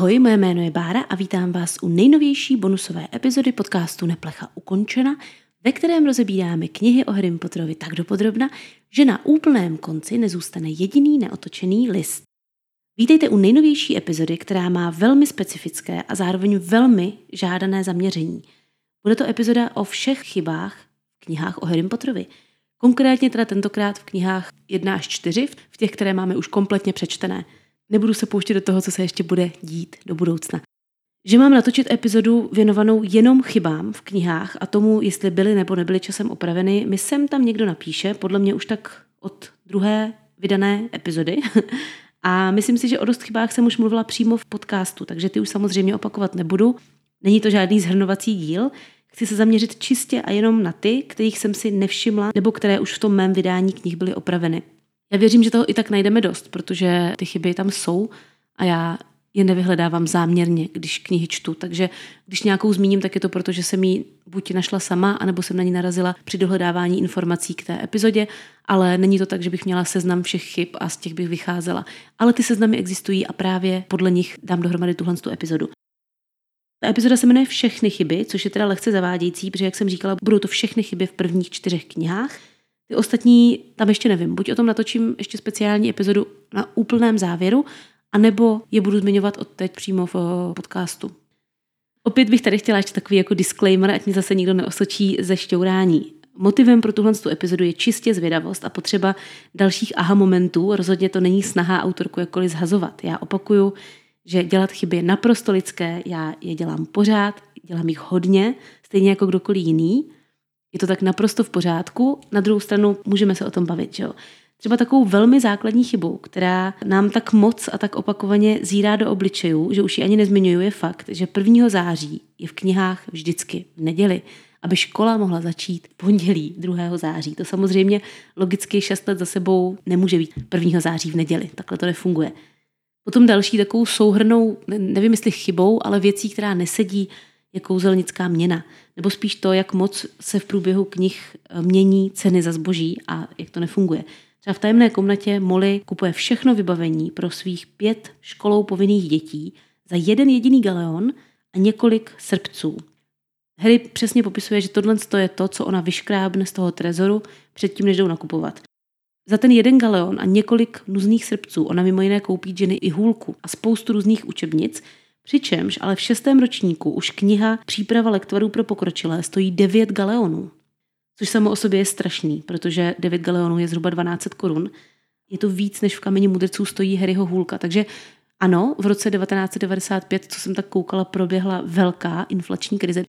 Ahoj, moje jméno je Bára a vítám vás u nejnovější bonusové epizody podcastu Neplecha ukončena, ve kterém rozebíráme knihy o Harry Potterovi tak dopodrobna, že na úplném konci nezůstane jediný neotočený list. Vítejte u nejnovější epizody, která má velmi specifické a zároveň velmi žádané zaměření. Bude to epizoda o všech chybách v knihách o Harry Potterovi. Konkrétně teda tentokrát v knihách 1 až 4, v těch, které máme už kompletně přečtené – nebudu se pouštět do toho, co se ještě bude dít do budoucna. Že mám natočit epizodu věnovanou jenom chybám v knihách a tomu, jestli byly nebo nebyly časem opraveny, mi sem tam někdo napíše, podle mě už tak od druhé vydané epizody. A myslím si, že o dost chybách jsem už mluvila přímo v podcastu, takže ty už samozřejmě opakovat nebudu. Není to žádný zhrnovací díl. Chci se zaměřit čistě a jenom na ty, kterých jsem si nevšimla, nebo které už v tom mém vydání knih byly opraveny. Já věřím, že toho i tak najdeme dost, protože ty chyby tam jsou a já je nevyhledávám záměrně, když knihy čtu. Takže když nějakou zmíním, tak je to proto, že jsem ji buď našla sama, anebo jsem na ní narazila při dohledávání informací k té epizodě, ale není to tak, že bych měla seznam všech chyb a z těch bych vycházela. Ale ty seznamy existují a právě podle nich dám dohromady tuhle tu epizodu. Ta epizoda se jmenuje Všechny chyby, což je teda lehce zavádějící, protože, jak jsem říkala, budou to všechny chyby v prvních čtyřech knihách. Ty ostatní tam ještě nevím. Buď o tom natočím ještě speciální epizodu na úplném závěru, anebo je budu zmiňovat od teď přímo v eh, podcastu. Opět bych tady chtěla ještě takový jako disclaimer, ať mi zase nikdo neosočí ze šťourání. Motivem pro tuhle epizodu je čistě zvědavost a potřeba dalších aha momentů. Rozhodně to není snaha autorku jakkoliv zhazovat. Já opakuju, že dělat chyby je naprosto lidské, já je dělám pořád, dělám jich hodně, stejně jako kdokoliv jiný je to tak naprosto v pořádku. Na druhou stranu můžeme se o tom bavit, že jo. Třeba takovou velmi základní chybu, která nám tak moc a tak opakovaně zírá do obličejů, že už ji ani nezmiňuju, je fakt, že 1. září je v knihách vždycky v neděli, aby škola mohla začít pondělí 2. září. To samozřejmě logicky 6 let za sebou nemůže být 1. září v neděli. Takhle to nefunguje. Potom další takovou souhrnou, nevím jestli chybou, ale věcí, která nesedí je kouzelnická měna, nebo spíš to, jak moc se v průběhu knih eh, mění ceny za zboží a jak to nefunguje. Třeba v tajemné komnatě Molly kupuje všechno vybavení pro svých pět školou povinných dětí za jeden jediný galeon a několik srpců. Harry přesně popisuje, že tohle je to, co ona vyškrábne z toho trezoru předtím, než jdou nakupovat. Za ten jeden galeon a několik nuzných srpců ona mimo jiné koupí ženy i hůlku a spoustu různých učebnic, Přičemž ale v šestém ročníku už kniha Příprava lektvarů pro pokročilé stojí 9 galeonů. Což samo o sobě je strašný, protože 9 galeonů je zhruba 12 korun. Je to víc, než v kameni mudrců stojí Harryho hůlka. Takže ano, v roce 1995, co jsem tak koukala, proběhla velká inflační krize.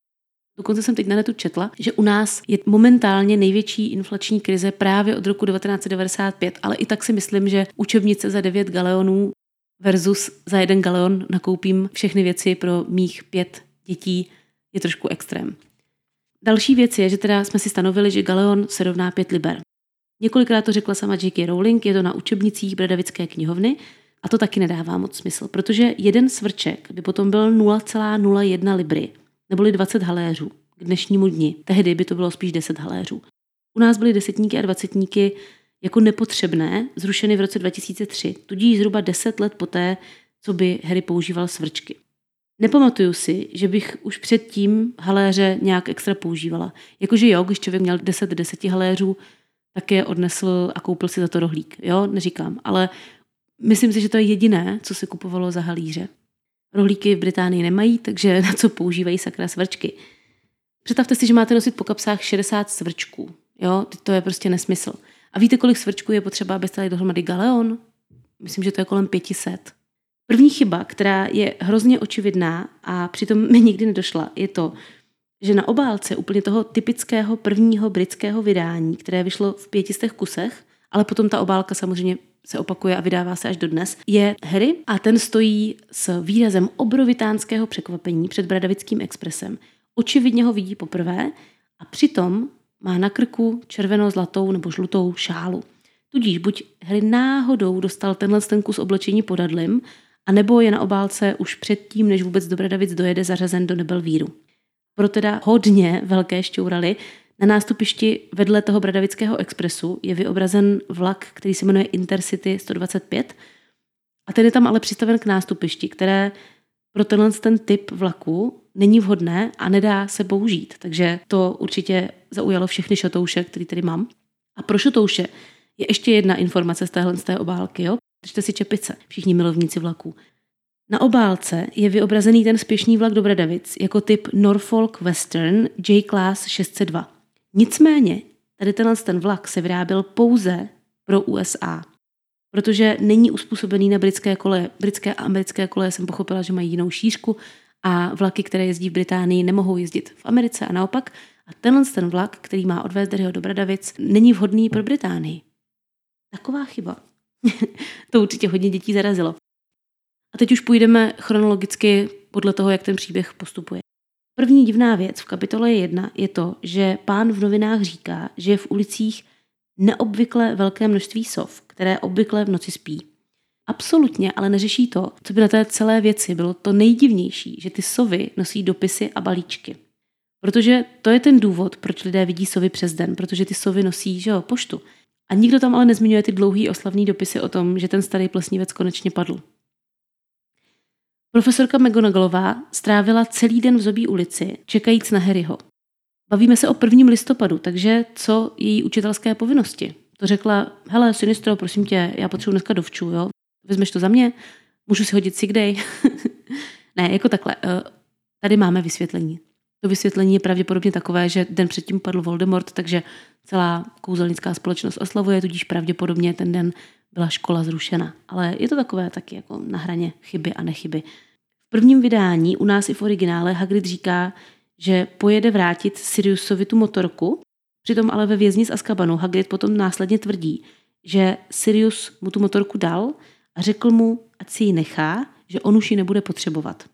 Dokonce jsem teď na netu četla, že u nás je momentálně největší inflační krize právě od roku 1995, ale i tak si myslím, že učebnice za 9 galeonů versus za jeden galeon nakoupím všechny věci pro mých pět dětí je trošku extrém. Další věc je, že teda jsme si stanovili, že galeon se rovná pět liber. Několikrát to řekla sama J.K. Rowling, je to na učebnicích Bradavické knihovny a to taky nedává moc smysl, protože jeden svrček by potom byl 0,01 libry, neboli 20 haléřů k dnešnímu dni. Tehdy by to bylo spíš 10 haléřů. U nás byly desetníky a dvacetníky jako nepotřebné, zrušeny v roce 2003, tudíž zhruba 10 let poté, co by Harry používal svrčky. Nepamatuju si, že bych už předtím haléře nějak extra používala. Jakože jo, když člověk měl 10 deseti haléřů, tak je odnesl a koupil si za to rohlík. Jo, neříkám, ale myslím si, že to je jediné, co se kupovalo za halíře. Rohlíky v Británii nemají, takže na co používají sakra svrčky. Představte si, že máte nosit po kapsách 60 svrčků. Jo, to je prostě nesmysl. A víte, kolik svrčků je potřeba, abyste dali dohromady galeon? Myslím, že to je kolem 500. První chyba, která je hrozně očividná a přitom mi nikdy nedošla, je to, že na obálce úplně toho typického prvního britského vydání, které vyšlo v pětistech kusech, ale potom ta obálka samozřejmě se opakuje a vydává se až do dnes, je Harry a ten stojí s výrazem obrovitánského překvapení před Bradavickým expresem. Očividně ho vidí poprvé a přitom má na krku červeno-zlatou nebo žlutou šálu. Tudíž buď Harry náhodou dostal tenhle ten kus oblečení podadlim, anebo je na obálce už předtím, než vůbec Dobradavic dojede zařazen do Nebelvíru. Pro teda hodně velké šťouraly na nástupišti vedle toho Bradavického expresu je vyobrazen vlak, který se jmenuje Intercity 125 a ten je tam ale přistaven k nástupišti, které pro tenhle ten typ vlaku není vhodné a nedá se použít. Takže to určitě zaujalo všechny šatouše, který tady mám. A pro šatouše je ještě jedna informace z téhle z té obálky. Jo? Držte si čepice, všichni milovníci vlaků. Na obálce je vyobrazený ten spěšný vlak do Bradavic jako typ Norfolk Western J-Class 602. Nicméně tady tenhle ten vlak se vyráběl pouze pro USA, protože není uspůsobený na britské koleje. Britské a americké koleje jsem pochopila, že mají jinou šířku a vlaky, které jezdí v Británii, nemohou jezdit v Americe a naopak. A tenhle ten vlak, který má odvést Derryho do Bradavic, není vhodný pro Británii. Taková chyba. to určitě hodně dětí zarazilo. A teď už půjdeme chronologicky podle toho, jak ten příběh postupuje. První divná věc v kapitole 1 je to, že pán v novinách říká, že je v ulicích neobvykle velké množství sov, které obvykle v noci spí. Absolutně ale neřeší to, co by na té celé věci bylo to nejdivnější, že ty sovy nosí dopisy a balíčky. Protože to je ten důvod, proč lidé vidí sovy přes den, protože ty sovy nosí že jo, poštu. A nikdo tam ale nezmiňuje ty dlouhý oslavný dopisy o tom, že ten starý plesnívec konečně padl. Profesorka McGonagallová strávila celý den v Zobí ulici, čekajíc na Harryho. Bavíme se o prvním listopadu, takže co její učitelské povinnosti? To řekla, hele, Sinistro, prosím tě, já potřebuji dneska dovču, jo? Vezmeš to za mě? Můžu si hodit sick day? ne, jako takhle. Eh, tady máme vysvětlení. To vysvětlení je pravděpodobně takové, že den předtím padl Voldemort, takže celá kouzelnická společnost oslavuje, tudíž pravděpodobně ten den byla škola zrušena. Ale je to takové taky jako na hraně chyby a nechyby. V prvním vydání u nás i v originále Hagrid říká, že pojede vrátit Siriusovi tu motorku, přitom ale ve vězni z Azkabanu Hagrid potom následně tvrdí, že Sirius mu tu motorku dal a řekl mu, ať si ji nechá, že on už ji nebude potřebovat.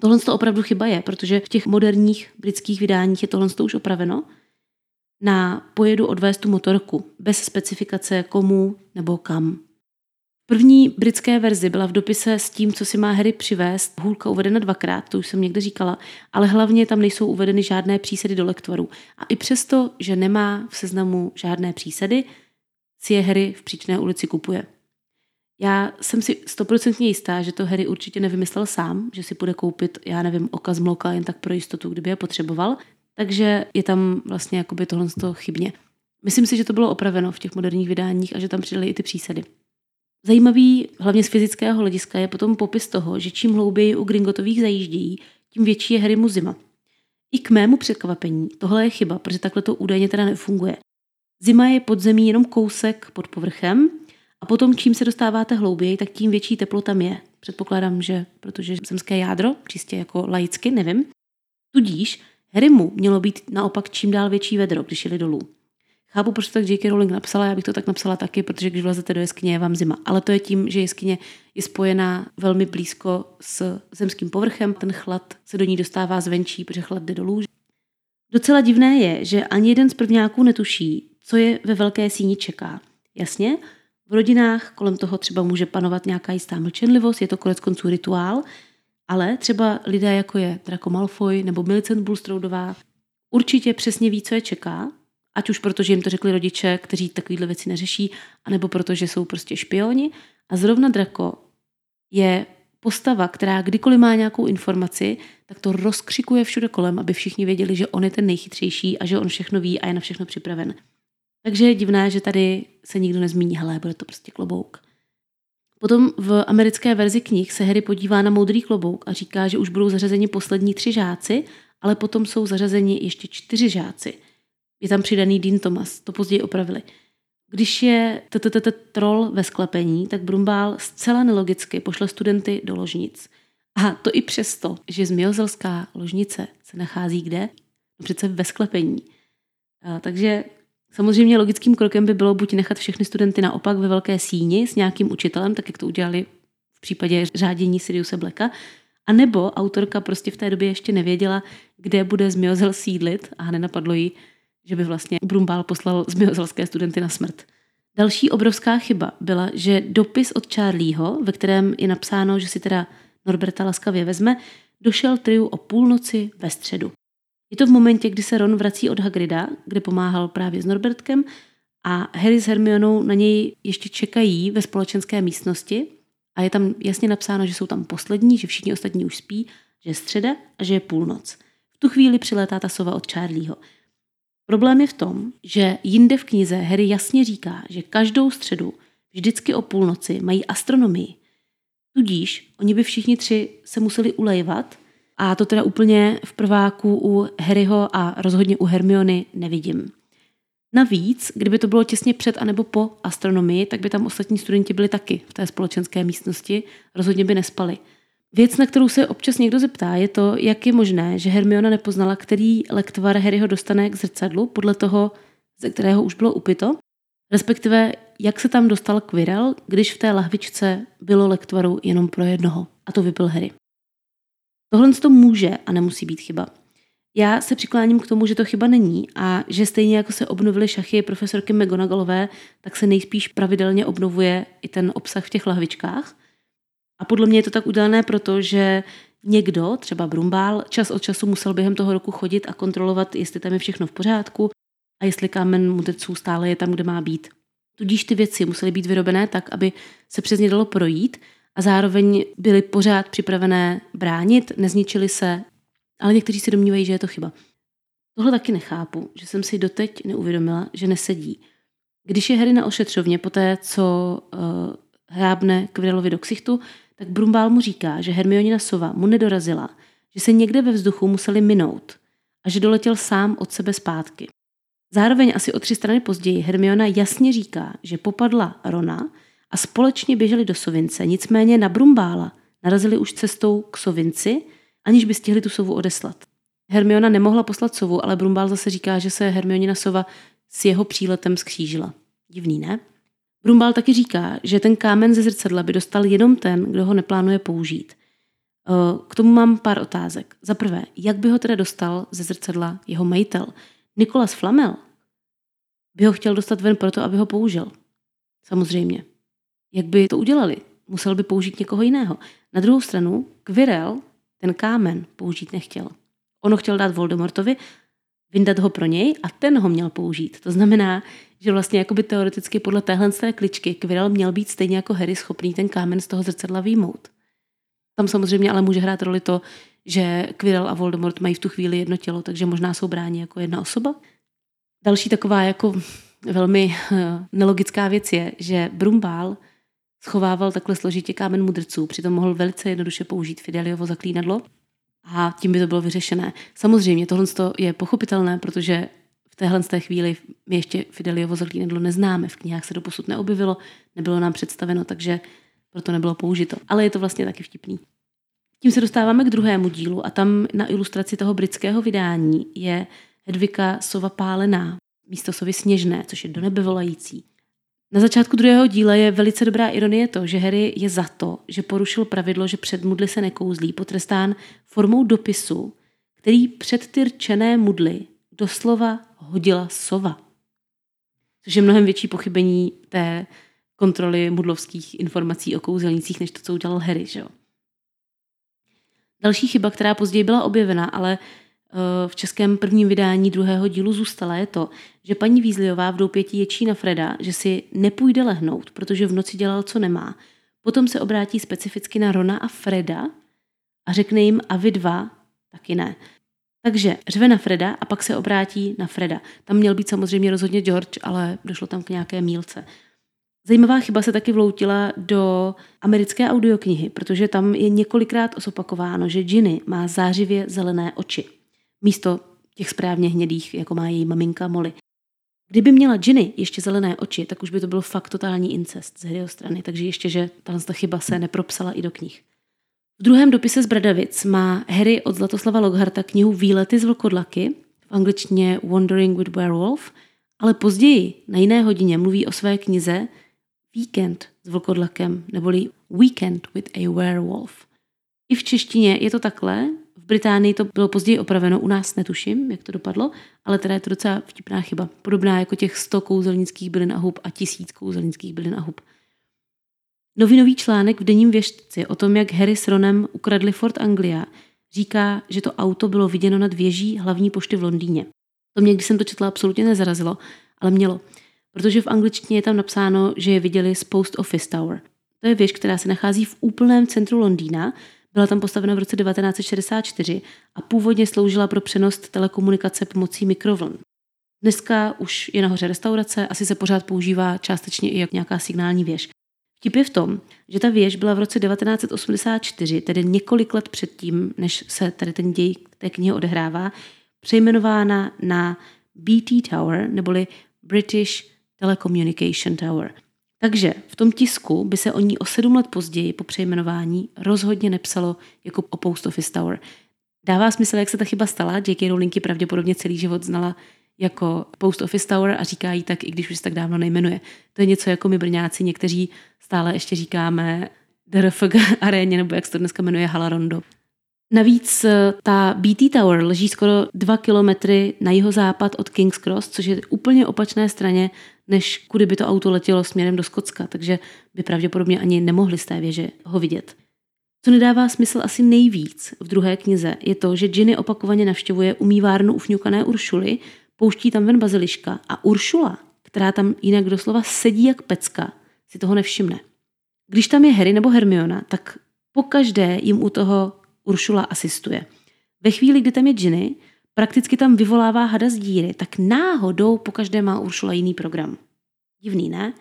Tohle to opravdu chyba je, protože v těch moderních britských vydáních je tohle to už opraveno. Na pojedu odvést tu motorku, bez specifikace komu nebo kam. První britské verzi byla v dopise s tím, co si má Harry přivést, hůlka uvedena dvakrát, to už jsem někde říkala, ale hlavně tam nejsou uvedeny žádné přísedy do lektvaru. A i přesto, že nemá v seznamu žádné přísedy, si je Harry v příčné ulici kupuje. Já jsem si stoprocentně jistá, že to Harry určitě nevymyslel sám, že si bude koupit, já nevím, okaz mlouka jen tak pro jistotu, kdyby je potřeboval. Takže je tam vlastně jakoby tohle chybně. Myslím si, že to bylo opraveno v těch moderních vydáních a že tam přidali i ty přísady. Zajímavý, hlavně z fyzického hlediska, je potom popis toho, že čím hlouběji u Gringotových zajíždějí, tím větší je Harrymu zima. I k mému překvapení tohle je chyba, protože takhle to údajně teda nefunguje. Zima je pod zemí jenom kousek pod povrchem a potom, čím se dostáváte hlouběji, tak tím větší teplo tam je. Předpokládám, že protože zemské jádro, čistě jako laicky, nevím. Tudíž Harrymu mělo být naopak čím dál větší vedro, když jeli dolů. Chápu, proč to tak J.K. Rowling napsala, já bych to tak napsala taky, protože když vlezete do jeskyně, je vám zima. Ale to je tím, že jeskyně je spojená velmi blízko s zemským povrchem, ten chlad se do ní dostává zvenčí, protože chlad jde dolů. Docela divné je, že ani jeden z prvňáků netuší, co je ve velké síni čeká. Jasně, v rodinách kolem toho třeba může panovat nějaká jistá mlčenlivost, je to konec konců rituál, ale třeba lidé jako je Draco Malfoy nebo Millicent Bulstroudová určitě přesně ví, co je čeká, ať už proto, že jim to řekli rodiče, kteří takovéhle věci neřeší, anebo proto, že jsou prostě špioni. A zrovna Draco je postava, která kdykoliv má nějakou informaci, tak to rozkřikuje všude kolem, aby všichni věděli, že on je ten nejchytřejší a že on všechno ví a je na všechno připraven. Takže je divné, že tady se nikdo nezmíní, hele, bude to prostě klobouk. Potom v americké verzi knih se Harry podívá na moudrý klobouk a říká, že už budou zařazeni poslední tři žáci, ale potom jsou zařazeni ještě čtyři žáci. Je tam přidaný Dean Thomas, to později opravili. Když je troll ve sklepení, tak Brumbál zcela nelogicky pošle studenty do ložnic. A to i přesto, že zmiozelská ložnice se nachází kde? No přece ve sklepení. Takže Samozřejmě logickým krokem by bylo buď nechat všechny studenty naopak ve velké síni s nějakým učitelem, tak jak to udělali v případě řádění Siriuse Blacka, a nebo autorka prostě v té době ještě nevěděla, kde bude Zmiozel sídlit a nenapadlo jí, že by vlastně Brumbál poslal zmiozelské studenty na smrt. Další obrovská chyba byla, že dopis od Charlieho, ve kterém je napsáno, že si teda Norberta laskavě vezme, došel triu o půlnoci ve středu. Je to v momentě, kdy se Ron vrací od Hagrida, kde pomáhal právě s Norbertkem a Harry s Hermionou na něj ještě čekají ve společenské místnosti A je tam jasně napsáno, že jsou tam poslední, že všichni ostatní už spí, že je středa a že je půlnoc. V tu chvíli přilétá ta sova od Charlieho. Problém je v tom, že jinde v knize Harry jasně říká, že každou středu vždycky o půlnoci mají astronomii. Tudíž oni by všichni tři se museli ulejvat a to teda úplně v prváku u Harryho a rozhodně u Hermiony nevidím. Navíc, kdyby to bylo těsně před anebo po astronomii, tak by tam ostatní studenti byli taky v té společenské místnosti, rozhodně by nespali. Věc, na kterou se občas někdo zeptá, je to, jak je možné, že Hermiona nepoznala, který lektvar Harryho dostane k zrcadlu podle toho, ze kterého už bylo upito, respektive jak se tam dostal Quirrell, když v té lahvičce bylo lektvaru jenom pro jednoho, a to vypil Harry. Tohle to může a nemusí být chyba. Já se přikláním k tomu, že to chyba není a že stejně jako se obnovily šachy profesorky McGonagallové, tak se nejspíš pravidelně obnovuje i ten obsah v těch lahvičkách. A podle mě je to tak udělané proto, že někdo, třeba Brumbál, čas od času musel během toho roku chodit a kontrolovat, jestli tam je všechno v pořádku a jestli kámen mudrců stále je tam, kde má být. Tudíž ty věci musely být vyrobené tak, aby se přes ně dalo projít a zároveň byly pořád připravené bránit, nezničily se, ale někteří si domnívají, že je to chyba. Tohle taky nechápu, že jsem si doteď neuvědomila, že nesedí. Když je Harry na ošetřovně po té, co uh, hrábne Quirrellovi do ksichtu, tak Brumbál mu říká, že Hermionina sova mu nedorazila, že se někde ve vzduchu museli minout a že doletěl sám od sebe zpátky. Zároveň asi o tři strany později Hermiona jasně říká, že popadla Rona a společně běželi do Sovince, nicméně na Brumbála narazili už cestou k Sovinci, aniž by stihli tu sovu odeslat. Hermiona nemohla poslat sovu, ale Brumbál zase říká, že se Hermionina sova s jeho příletem skřížila. Divný, ne? Brumbál taky říká, že ten kámen ze zrcadla by dostal jenom ten, kdo ho neplánuje použít. K tomu mám pár otázek. Za prvé, jak by ho teda dostal ze zrcadla jeho majitel? Nikolas Flamel by ho chtěl dostat ven proto, aby ho použil. Samozřejmě. Jak by to udělali? Musel by použít někoho jiného. Na druhou stranu, Quirrell ten kámen použít nechtěl. Ono chtěl dát Voldemortovi, vyndat ho pro něj a ten ho měl použít. To znamená, že vlastně jakoby teoreticky podle téhle té kličky Quirrell měl být stejně jako Harry schopný ten kámen z toho zrcadla výjmout. Tam samozřejmě ale může hrát roli to, že Quirrell a Voldemort mají v tu chvíli jedno tělo, takže možná jsou bráni jako jedna osoba. Další taková jako velmi eh, nelogická věc je, že Brumbál schovával takhle složitě kámen mudrců, přitom mohl velice jednoduše použít Fideliovo zaklínadlo a tím by to bylo vyřešené. Samozřejmě tohle je pochopitelné, protože v téhle té chvíli my ještě Fideliovo zaklínadlo neznáme, v knihách se doposud neobjevilo, nebylo nám představeno, takže proto nebylo použito. Ale je to vlastně taky vtipný. Tím se dostáváme k druhému dílu a tam na ilustraci toho britského vydání je Hedvika sova pálená, místo sovy sněžné, což je do nebe volající. Na začátku druhého díla je velice dobrá ironie to, že Harry je za to, že porušil pravidlo, že před mudly se nekouzlí, potrestán formou dopisu, který před ty rčené mudly doslova hodila sova. Což je mnohem větší pochybení té kontroly mudlovských informací o kouzelnících, než to, co udělal Harry. Že jo? Další chyba, která později byla objevena, ale v českém prvním vydání druhého dílu zůstala, je to, že paní Vízliová v doupěti ječí na Freda, že si nepůjde lehnout, protože v noci dělal, co nemá. Potom se obrátí specificky na Rona a Freda a řekne jim a vy dva taky ne. Takže řve na Freda a pak se obrátí na Freda. Tam měl být samozřejmě rozhodně George, ale došlo tam k nějaké mílce. Zajímavá chyba se taky vloutila do americké audioknihy, protože tam je několikrát osopakováno, že Ginny má zářivě zelené oči místo těch správně hnědých, jako má její maminka Molly. Kdyby měla Ginny ještě zelené oči, tak už by to bylo fakt totální incest z Harryho strany, takže ještě, že tahle chyba se nepropsala i do knih. V druhém dopise z Bradavic má Harry od Zlatoslava Lockharta knihu Výlety z vlkodlaky, v angličtině Wandering with Werewolf, ale později na jiné hodině mluví o své knize Víkend s vlkodlakem, neboli Weekend with a Werewolf. I v češtině je to takhle, Británii to bylo později opraveno, u nás netuším, jak to dopadlo, ale teda je to docela vtipná chyba. Podobná jako těch 100 kouzelnických bylin a hub a tisíc kouzelnických bylin a hub. Novinový článek v denním věžci o tom, jak Harry s Ronem ukradli Fort Anglia, říká, že to auto bylo viděno nad věží hlavní pošty v Londýně. To mě, když jsem to četla, absolutně nezarazilo, ale mělo. Protože v angličtině je tam napsáno, že je viděli z Post Office Tower. To je věž, která se nachází v úplném centru Londýna. Byla tam postavena v roce 1964 a původně sloužila pro přenos telekomunikace pomocí mikrovln. Dneska už je nahoře restaurace, asi se pořád používá částečně i jako nějaká signální věž. Vtip je v tom, že ta věž byla v roce 1984, tedy několik let předtím, než se tady ten děj té knihy odehrává, přejmenována na BT Tower, neboli British Telecommunication Tower. Takže v tom tisku by se o ní o sedm let později po přejmenování rozhodně nepsalo jako o Post Office Tower. Dává smysl, jak se ta chyba stala. J.K. Rowling pravděpodobně celý život znala jako Post Office Tower a říká jí tak, i když už se tak dávno nejmenuje. To je něco jako my Brňáci, někteří stále ještě říkáme DRFG aréně, nebo jak se to dneska jmenuje, Hala Rondo. Navíc eh, ta BT Tower leží skoro dva kilometry na jeho západ od King's Cross, což je úplně opačné straně, než kudy by to auto letělo směrem do Skotska, takže by pravděpodobně ani nemohli z té věže ho vidět. Co nedává smysl asi nejvíc v druhé knize, je to, že Ginny opakovaně navštěvuje umývárnu ufňukané Uršuly, pouští tam ven baziliška a Uršula, která tam jinak doslova sedí jak pecka, si toho nevšimne. Když tam je Harry nebo Hermiona, tak pokaždé jim u toho Uršula asistuje. Ve chvíli, kdy tam je Ginny, prakticky tam vyvolává hada z díry, tak náhodou pokaždé má Uršula jiný program. Divný, ne?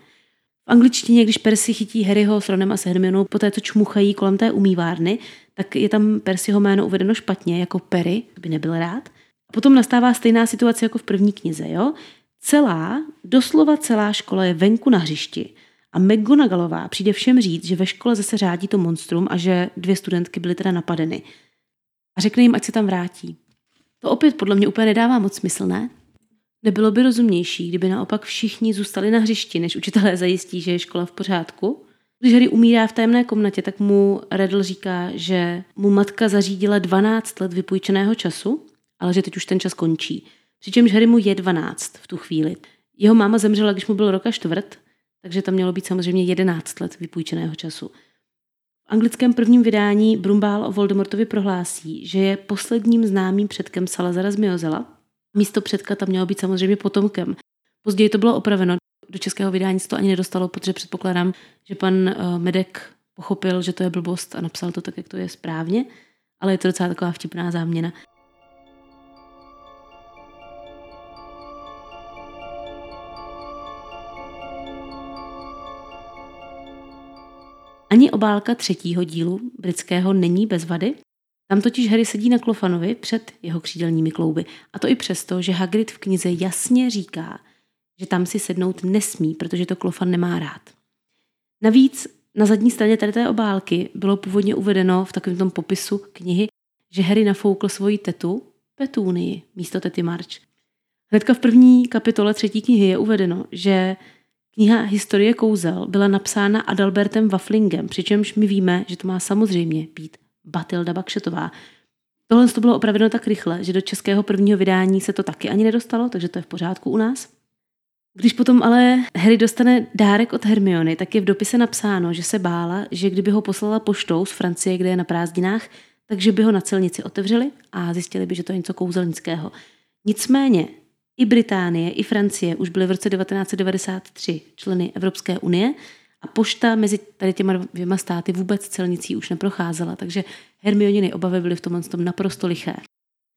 V angličtině, když Percy chytí Harryho s Ronem a s Hermionou po té, co čmuchají kolem té umývárny, tak je tam Percyho jméno uvedeno špatně, jako Perry, by nebyl rád. A potom nastává stejná situace jako v první knize, jo? Celá, doslova celá škola je venku na hřišti a McGonagallová přijde všem říct, že ve škole zase řádí to monstrum a že dvě studentky byly teda napadeny. A řekne jim, ať se tam vrátí. To opět podle mě úplně nedává moc smysl, ne? Nebylo by rozumnější, kdyby naopak všichni zůstali na hřišti, než učitelé zajistí, že je škola v pořádku? Když Harry umírá v tajemné komnatě, tak mu Redl říká, že mu matka zařídila 12 let vypůjčeného času, ale že teď už ten čas končí. Přičemž Harry mu je 12 v tu chvíli. Jeho máma zemřela, když mu byl roka čtvrt takže tam mělo být samozřejmě 11 let vypůjčeného času. V anglickém prvním vydání Brumbál o Voldemortovi prohlásí, že je posledním známým předkem Salazara z Miozela. Místo předka tam mělo být samozřejmě potomkem. Později to bylo opraveno. Do českého vydání se to ani nedostalo, protože předpokládám, že pan uh, Medek pochopil, že to je blbost a napsal to tak, jak to je správně, ale je to docela taková vtipná záměna. Ani obálka třetího dílu britského není bez vady. Tam totiž Harry sedí na Klofanovi před jeho křídelními klouby. A to i přesto, že Hagrid v knize jasně říká, že tam si sednout nesmí, protože to Klofan nemá rád. Navíc na zadní straně tady té obálky bylo původně uvedeno v takovém tom popisu knihy, že Harry nafoukl svoji tetu Petúnii místo tety March. Hnedka v první kapitole třetí knihy je uvedeno, že Kniha Historie kouzel byla napsána Adalbertem Waflingem, přičemž my víme, že to má samozřejmě být Batilda Bakšetová. Tohle to bylo opraveno tak rychle, že do českého prvního vydání se to taky ani nedostalo, takže to je v pořádku u nás. Když potom ale Harry dostane dárek od Hermiony, tak je v dopise napsáno, že se bála, že kdyby ho poslala poštou z Francie, kde je na prázdninách, takže by ho na celnici otevřeli a zjistili by, že to je něco kouzelnického. Nicméně i Británie, i Francie už byly v roce 1993 členy Evropské unie a pošta mezi tady těma dvěma státy vůbec celnicí už neprocházela, takže Hermioniny obavy byly v tomhle tom naprosto liché.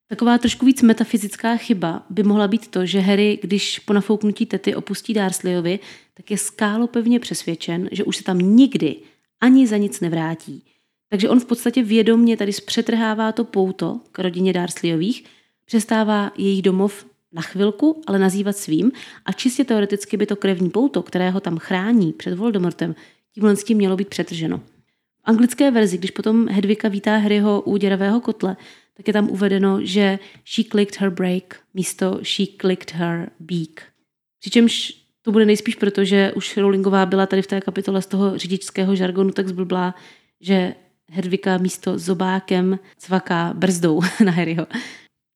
Taková trošku víc metafyzická chyba by mohla být to, že Harry, když po nafouknutí tety opustí Dursleyovi, tak je skálo pevně přesvědčen, že už se tam nikdy ani za nic nevrátí. Takže on v podstatě vědomně tady zpřetrhává to pouto k rodině Dursleyových, přestává jejich domov na chvilku, ale nazývat svým a čistě teoreticky by to krevní pouto, které ho tam chrání před Voldemortem, tímhle s tím mělo být přetrženo. V anglické verzi, když potom Hedvika vítá Harryho u děravého kotle, tak je tam uvedeno, že she clicked her break místo she clicked her beak. Přičemž to bude nejspíš proto, že už Rowlingová byla tady v té kapitole z toho řidičského žargonu tak zblblá, že Hedvika místo zobákem cvaká brzdou na Harryho.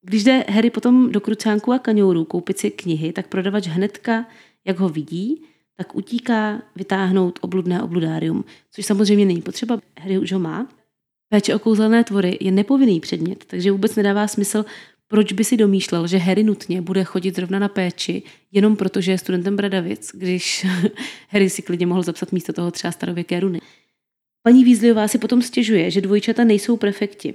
Když jde Harry potom do krucánku a kaňourů koupit si knihy, tak prodavač hnedka, jak ho vidí, tak utíká vytáhnout obludné obludárium, což samozřejmě není potřeba, Harry už ho má. Péče o kouzelné tvory je nepovinný předmět, takže vůbec nedává smysl proč by si domýšlel, že Harry nutně bude chodit zrovna na péči, jenom protože je studentem Bradavic, když Harry si klidně mohl zapsat místo toho třeba starověké runy. Paní Weasleyová si potom stěžuje, že dvojčata nejsou prefekti.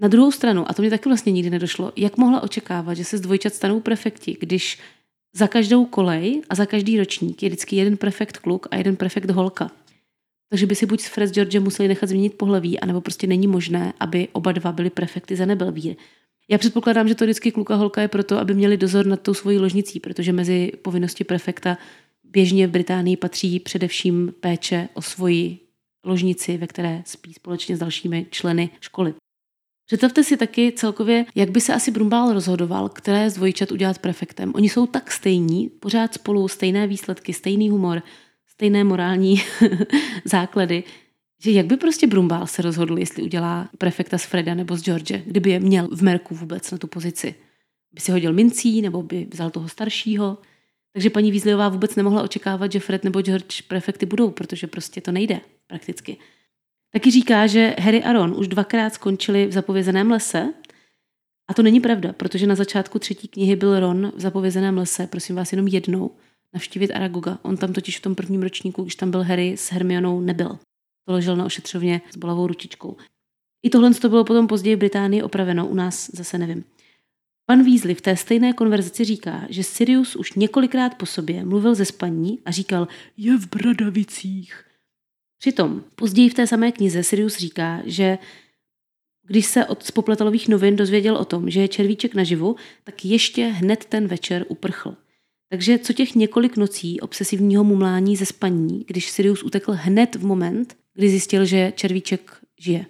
Na druhou stranu, a to mě taky vlastně nikdy nedošlo, jak mohla očekávat, že se z dvojčat stanou prefekti, když za každou kolej a za každý ročník je vždycky jeden prefekt kluk a jeden prefekt holka. Takže by si buď s Fred George museli nechat změnit pohlaví, anebo prostě není možné, aby oba dva byli prefekty za Nebelvír. Já předpokládám, že to vždycky kluka holka je proto, aby měli dozor nad tou svojí ložnicí, protože mezi povinnosti prefekta běžně v Británii patří především péče o svoji ložnici, ve které spí společně s dalšími členy školy. Představte si taky celkově, jak by se asi Brumbál rozhodoval, které z dvojčat udělat prefektem. Oni jsou tak stejní, pořád spolu, stejné výsledky, stejný humor, stejné morální základy, že jak by prostě Brumbál se rozhodl, jestli udělá prefekta z Freda nebo z George, kdyby je měl v Merku vůbec na tu pozici. By si hodil mincí nebo by vzal toho staršího. Takže paní Vízliová vůbec nemohla očekávat, že Fred nebo George prefekty budou, protože prostě to nejde prakticky. Taky říká, že Harry a Ron už dvakrát skončili v zapovězeném lese. A to není pravda, protože na začátku třetí knihy byl Ron v zapovězeném lese, prosím vás, jenom jednou navštívit Aragoga. On tam totiž v tom prvním ročníku, když tam byl Harry s Hermionou, nebyl. To ležel na ošetřovně s bolavou ručičkou. I tohle to bylo potom později v Británii opraveno, u nás zase nevím. Pan Weasley v té stejné konverzaci říká, že Sirius už několikrát po sobě mluvil ze spaní a říkal je v Bradavicích. Přitom později v té samé knize Sirius říká, že když se od spopletalových novin dozvěděl o tom, že je červíček naživu, tak ještě hned ten večer uprchl. Takže co těch několik nocí obsesivního mumlání ze spaní, když Sirius utekl hned v moment, kdy zjistil, že červíček žije.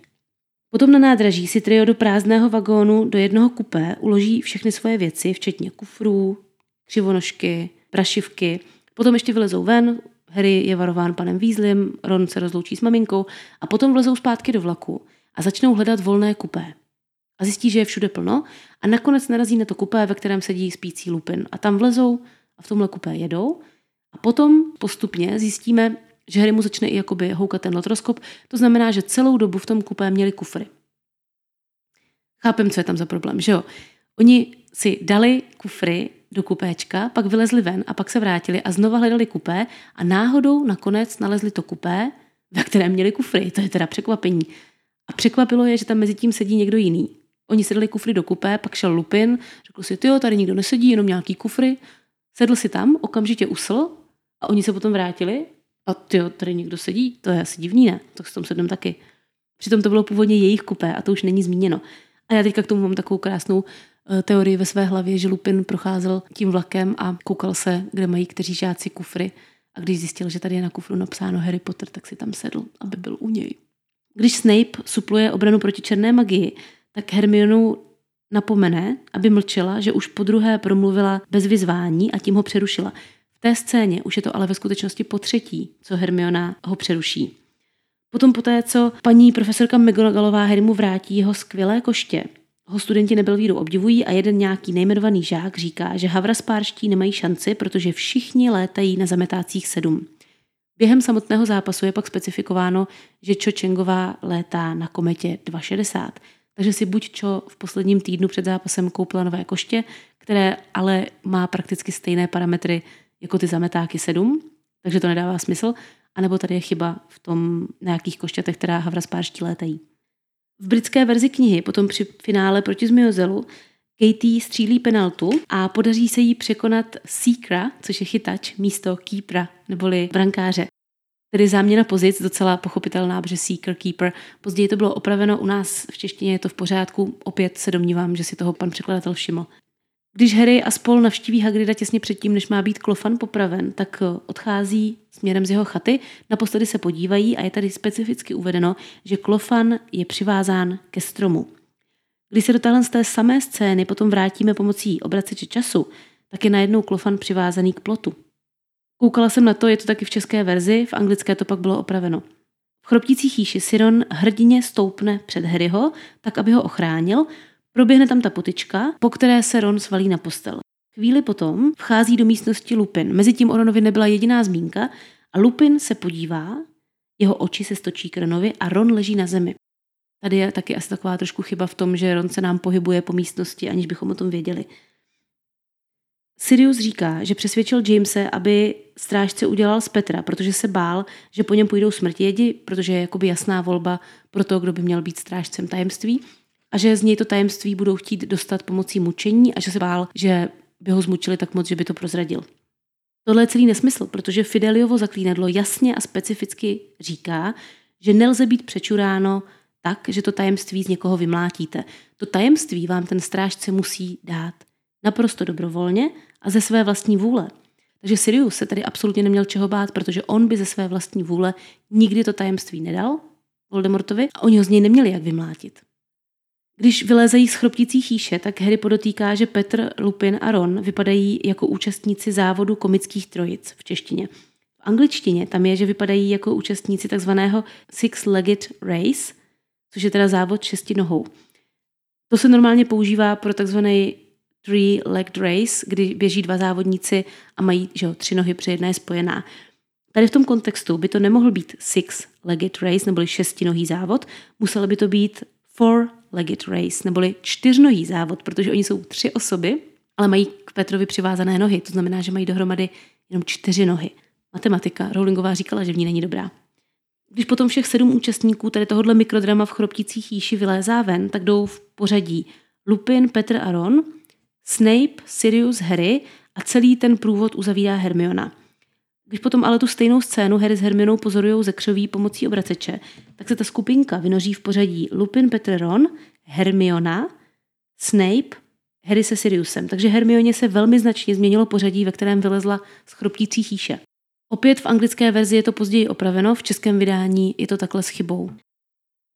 Potom na nádraží si trio do prázdného vagónu do jednoho kupé uloží všechny svoje věci, včetně kufrů, křivonožky, prašivky. Potom ještě vylezou ven, Harry je varován panem Weasleym, Ron se rozloučí s maminkou a potom vlezou zpátky do vlaku a začnou hledat volné kupé. A zjistí, že je všude plno a nakonec narazí na to kupé, ve kterém sedí spící Lupin. A tam vlezou a v tomhle kupé jedou a potom postupně zjistíme, že Harry mu začne i jakoby houkat ten lotroskop. To znamená, že celou dobu v tom kupé měli kufry. Chápem, co je tam za problém, že jo? Oni si dali kufry do kupéčka, pak vylezli ven a pak se vrátili a znova hledali kupé a náhodou nakonec nalezli to kupé, ve kterém měli kufry. To je teda překvapení. A překvapilo je, že tam mezi tím sedí někdo jiný. Oni sedli kufry do kupé, pak šel Lupin, řekl si, jo, tady nikdo nesedí, jenom nějaký kufry. Sedl si tam, okamžitě usl a oni se potom vrátili a ty tady někdo sedí, to je asi divný, ne? Tak s tom sednem taky. Přitom to bylo původně jejich kupé a to už není zmíněno. A já teďka k tomu mám takovou krásnou teorii ve své hlavě, že Lupin procházel tím vlakem a koukal se, kde mají kteří žáci kufry. A když zjistil, že tady je na kufru napsáno Harry Potter, tak si tam sedl, aby byl u něj. Když Snape supluje obranu proti černé magii, tak Hermionu napomene, aby mlčela, že už po druhé promluvila bez vyzvání a tím ho přerušila. V té scéně už je to ale ve skutečnosti po třetí, co Hermiona ho přeruší. Potom poté, co paní profesorka McGonagallová Harrymu vrátí jeho skvělé koště, ho studenti nebyl víru obdivují a jeden nějaký nejmenovaný žák říká, že havraspárští nemají šanci, protože všichni létají na zametácích sedm. Během samotného zápasu je pak specifikováno, že Cho Chengová létá na kometě 260. Takže si buď Cho v posledním týdnu před zápasem koupila nové koště, které ale má prakticky stejné parametry jako ty zametáky 7, takže to nedává smysl, anebo tady je chyba v tom nějakých koštětech, která havraspárští létají. V britské verzi knihy potom při finále proti Zmiozelu Katie střílí penaltu a podaří se jí překonat Seekera, což je chytač, místo Keepera, neboli brankáře. Tedy záměna pozic, docela pochopitelná, protože Seeker, Keeper. Později to bylo opraveno u nás v češtině, je to v pořádku. Opět se domnívám, že si toho pan překladatel všiml. Když Harry a spol navštíví Hagrida těsně předtím, než má být Klofan popraven, tak eh, odchází směrem z jeho chaty, naposledy se podívají a je tady specificky uvedeno, že Klofan je přivázán ke stromu. Když se do téhle z té samé scény potom vrátíme pomocí obraceče času, tak je najednou Klofan přivázaný k plotu. Koukala jsem na to, je to taky v české verzi, v anglické to pak bylo opraveno. V chroptící chýši Siron hrdině stoupne před Harryho, tak aby ho ochránil, Proběhne tam ta potička, po které se Ron svalí na postel. Chvíli potom vchází do místnosti Lupin. Mezitím o Ronovi nebyla jediná zmínka a Lupin se podívá, jeho oči se stočí k Ronovi a Ron leží na zemi. Tady je taky asi taková trošku chyba v tom, že Ron se nám pohybuje po místnosti, aniž bychom o tom věděli. Sirius říká, že přesvědčil Jamese, aby strážce udělal z Petra, protože se bál, že po něm půjdou smrtědi, protože je jakoby jasná volba pro to, kdo by měl být strážcem tajemství a že z něj to tajemství budou chtít dostat pomocí mučení a že se bál, že by ho zmučili tak moc, že by to prozradil. Tohle je celý nesmysl, protože Fideliovo zaklínadlo jasně a specificky říká, že nelze být přečuráno tak, že to tajemství z někoho vymlátíte. To tajemství vám ten strážce musí dát naprosto dobrovolně a ze své vlastní vůle. Takže Sirius se tady absolutně neměl čeho bát, protože on by ze své vlastní vůle nikdy to tajemství nedal Voldemortovi a oni ho z něj neměli jak vymlátit. Když vylézají z chroptící chýše, tak Harry podotýká, že Petr, Lupin a Ron vypadají jako účastníci závodu komických trojic v češtině. V angličtině tam je, že vypadají jako účastníci takzvaného Six-Legged Race, což je teda závod šesti nohou. To se normálně používá pro takzvaný three-legged race, kdy běží dva závodníci a mají že jo, tři nohy, při jedné spojená. Tady v tom kontextu by to nemohl být six-legged race, neboli šestinohý závod, muselo by to být four-legged race, neboli čtyřnohý závod, protože oni jsou tři osoby, ale mají k Petrovi přivázané nohy, to znamená, že mají dohromady jenom čtyři nohy. Matematika, Rowlingová říkala, že v ní není dobrá. Když potom všech sedm účastníků tady tohohle mikrodrama v chroptících jíši vylézá ven, tak jdou v pořadí Lupin, Petr a Ron, Snape, Sirius, Harry a celý ten průvod uzavírá Hermiona. Když potom ale tu stejnou scénu Harry s Hermionou pozorují ze křoví pomocí obraceče, tak se ta skupinka vynoří v pořadí Lupin, Petr, Ron, Hermiona, Snape, Harry se Siriusem. Takže Hermioně se velmi značně změnilo pořadí, ve kterém vylezla z chroptící chýše. Opět v anglické verzi je to později opraveno, v českém vydání je to takhle s chybou.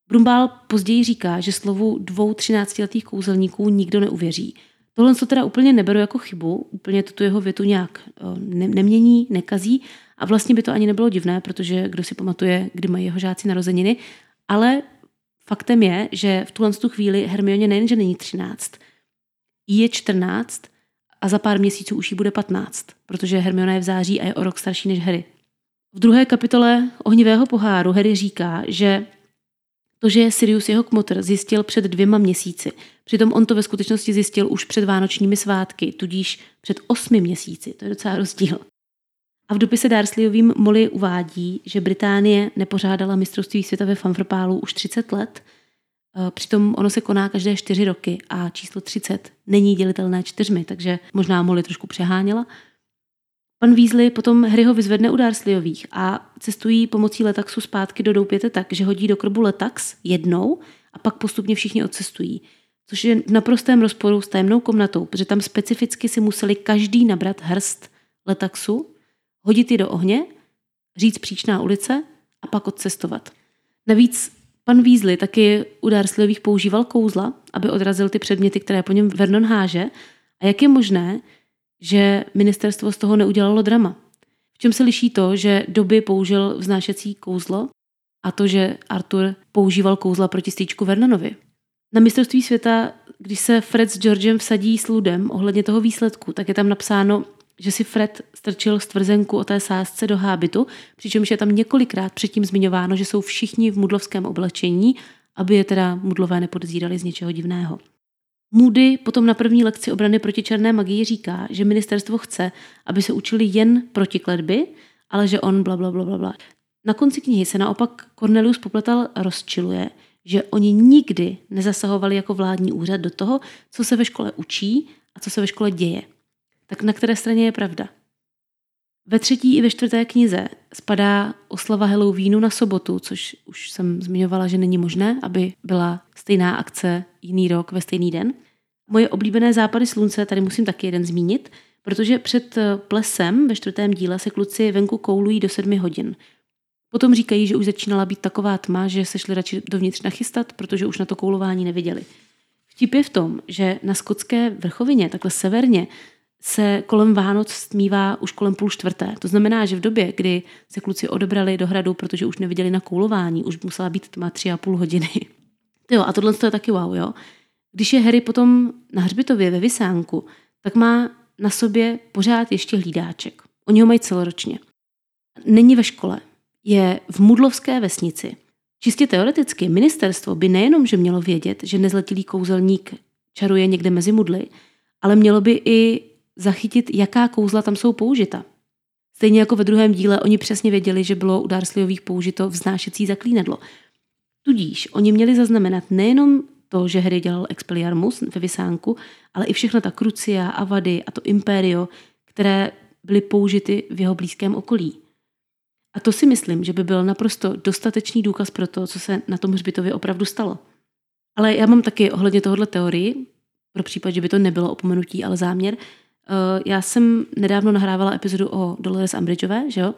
Brumbál později říká, že slovu dvou třináctiletých kouzelníků nikdo neuvěří. Tohle to teda úplně neberu jako chybu, úplně to tu jeho větu nějak eh, ne- nemění, nekazí a vlastně by to ani nebylo divné, protože kdo si pamatuje, kdy mají jeho žáci narozeniny, ale faktem je, že v tuhle tu chvíli Hermioně nejenže není 13, jí je 14 a za pár měsíců už jí bude 15, protože Hermiona je v září a je o rok starší než Harry. V druhé kapitole Ohnivého poháru Harry říká, že to, že Sirius jeho kmotr, zjistil před dvěma měsíci. Přitom on to ve skutečnosti zjistil už před vánočními svátky, tudíž před osmi měsíci. To je docela rozdíl. A v dopise Darsleyovým Molly uvádí, že Británie nepořádala mistrovství světa ve fanfrpálu už 30 let, Eh, přitom ono se koná každé čtyři roky a číslo 30 není dělitelné čtyřmi, takže možná Molly trošku přeháněla. Pan Weasley potom Harryho vyzvedne u Dursleyových a cestují pomocí letaxu zpátky do doupěte tak, že hodí do krbu letax jednou a pak postupně všichni odcestují. Což je v naprostém rozporu s tajemnou komnatou, protože tam specificky si museli každý nabrat hrst letaxu, hodit ji do ohně, říct příčná ulice a pak odcestovat. Navíc Pan Weasley taky u Dursleyových používal kouzla, aby odrazil ty předměty, které po něm Vernon háže. A jak je možné, že ministerstvo z toho neudělalo drama? V čem se liší to, že doby použil vznášecí kouzlo a to, že Arthur používal kouzla proti stýčku Vernonovi? Na mistrovství světa, když se Fred s Georgem vsadí s Ludem ohledně toho výsledku, tak je tam napsáno, že si Fred strčil stvrzenku o té sázce do hábitu, přičemž je tam několikrát předtím zmiňováno, že jsou všichni v mudlovském oblečení, aby je teda mudlové nepodezírali z něčeho divného. Moody potom na první lekci obrany proti černé magii říká, že ministerstvo chce, aby se učili jen proti kledby, ale že on bla, bla, bla, bla, bla. Na konci knihy se naopak Cornelius Popletal rozčiluje, že oni nikdy nezasahovali jako vládní úřad do toho, co se ve škole učí a co se ve škole děje tak na které straně je pravda? Ve třetí i ve čtvrté knize spadá oslava Halloweenu na sobotu, což už jsem zmiňovala, že není možné, aby byla stejná akce jiný rok ve stejný den. Moje oblíbené západy slunce tady musím taky jeden zmínit, protože před plesem ve čtvrtém díle se kluci venku koulují do sedmi hodin. Potom říkají, že už začínala být taková tma, že se šli radši dovnitř nachystat, protože už na to koulování neviděli. Vtip je v tom, že na skotské vrchovině, takhle severně, se kolem Vánoc stmívá už kolem půl čtvrté. To znamená, že v době, kdy se kluci odebrali do hradu, protože už neviděli na koulování, už musela být tma tři a půl hodiny. Jo, a tohle je taky wow, jo. Když je Harry potom na hřbitově ve Vysánku, tak má na sobě pořád ještě hlídáček. Oni ho mají celoročně. Není ve škole. Je v Mudlovské vesnici. Čistě teoreticky ministerstvo by nejenom, že mělo vědět, že nezletilý kouzelník čaruje někde mezi mudly, ale mělo by i zachytit, jaká kouzla tam jsou použita. Stejně jako ve druhém díle oni přesně věděli, že bylo u Darsliových použito vznášecí zaklínedlo. Tudíž oni měli zaznamenat nejenom to, že Harry dělal Expelliarmus ve Vysánku, ale i všechna ta Crucia, Avady a to Imperio, které byly použity v jeho blízkém okolí. A to si myslím, že by byl naprosto dostatečný důkaz pro to, co se na tom hřbitově opravdu stalo. Ale já mám taky ohledně tohohle teorii, pro případ, že by to nebylo opomenutí, ale záměr. Eh, já jsem nedávno nahrávala epizodu o Dolores Umbridgeové, že jo,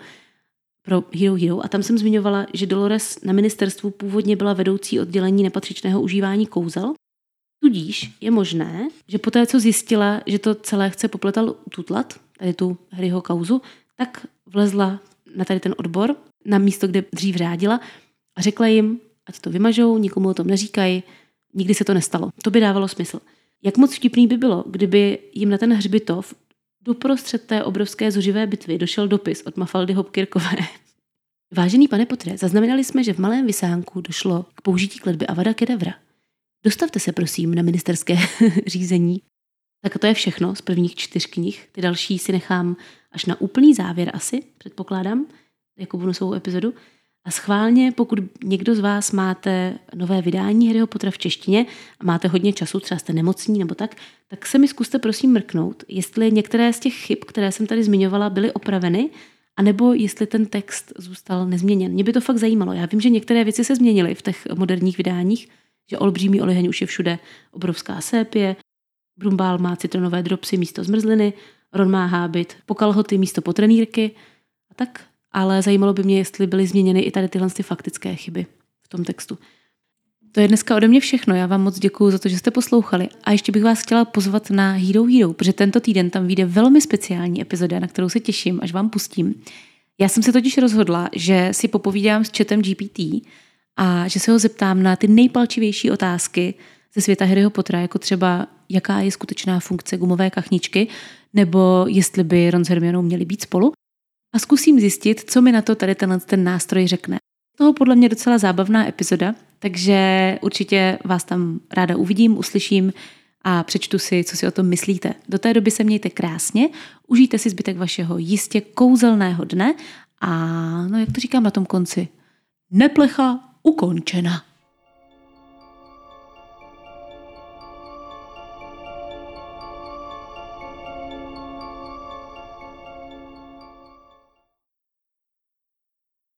pro Hero Hero a tam jsem zmiňovala, že Dolores na ministerstvu původně byla vedoucí oddělení nepatřičného užívání kouzel. Tudíž je možné, že poté, co zjistila, že to celé chce popletal tutlat, tady tu Harryho kauzu, tak vlezla na tady ten odbor, na místo, kde dřív řádila a řekla jim, ať to vymažou, nikomu o tom neříkají, nikdy se to nestalo. To by dávalo smysl. Jak moc vtipný by bylo, kdyby jim na ten hřbitov doprostřed té obrovské zuřivé bitvy došel dopis od Mafaldy Hopkirkové. Vážený pane Potre, zaznamenali jsme, že v Malém Vysánku došlo k použití kletby Avada Kedavra. Dostavte se prosím na ministerské řízení. Tak to je všechno z prvních čtyř knih. Ty další si nechám až na úplný závěr asi, předpokládám, jako bonusovou epizodu. A schválně, pokud někdo z vás máte nové vydání Harryho Pottera v češtině a máte hodně času, třeba jste nemocní nebo tak, tak se mi zkuste prosím mrknout, jestli některé z těch chyb, které jsem tady zmiňovala, byly opraveny, anebo jestli ten text zůstal nezměněn. Mě by to fakt zajímalo. Já vím, že některé věci se změnily v těch moderních vydáních, že olbřímý oliheň už je všude obrovská sépě, Brumbál má citronové dropsy místo zmrzliny, Ron má hábit pokalhoty místo potrenýrky a tak ale zajímalo by mě, jestli byly změněny i tady tyhle ty faktické chyby v tom textu. To je dneska ode mě všechno. Já vám moc děkuji za to, že jste poslouchali. A ještě bych vás chtěla pozvat na Hero Hero, protože tento týden tam vyjde velmi speciální epizoda, na kterou se těším, až vám pustím. Já jsem se totiž rozhodla, že si popovídám s chatem GPT a že se ho zeptám na ty nejpalčivější otázky ze světa Harryho Pottera, jako třeba jaká je skutečná funkce gumové kachničky, nebo jestli by Ron s Hermionou měli být spolu a zkusím zjistit, co mi na to tady tenhle ten nástroj řekne. Toho podle mě docela zábavná epizoda, takže určitě vás tam ráda uvidím, uslyším a přečtu si, co si o tom myslíte. Do té doby se mějte krásně, užijte si zbytek vašeho jistě kouzelného dne a no jak to říkám na tom konci, neplecha ukončena.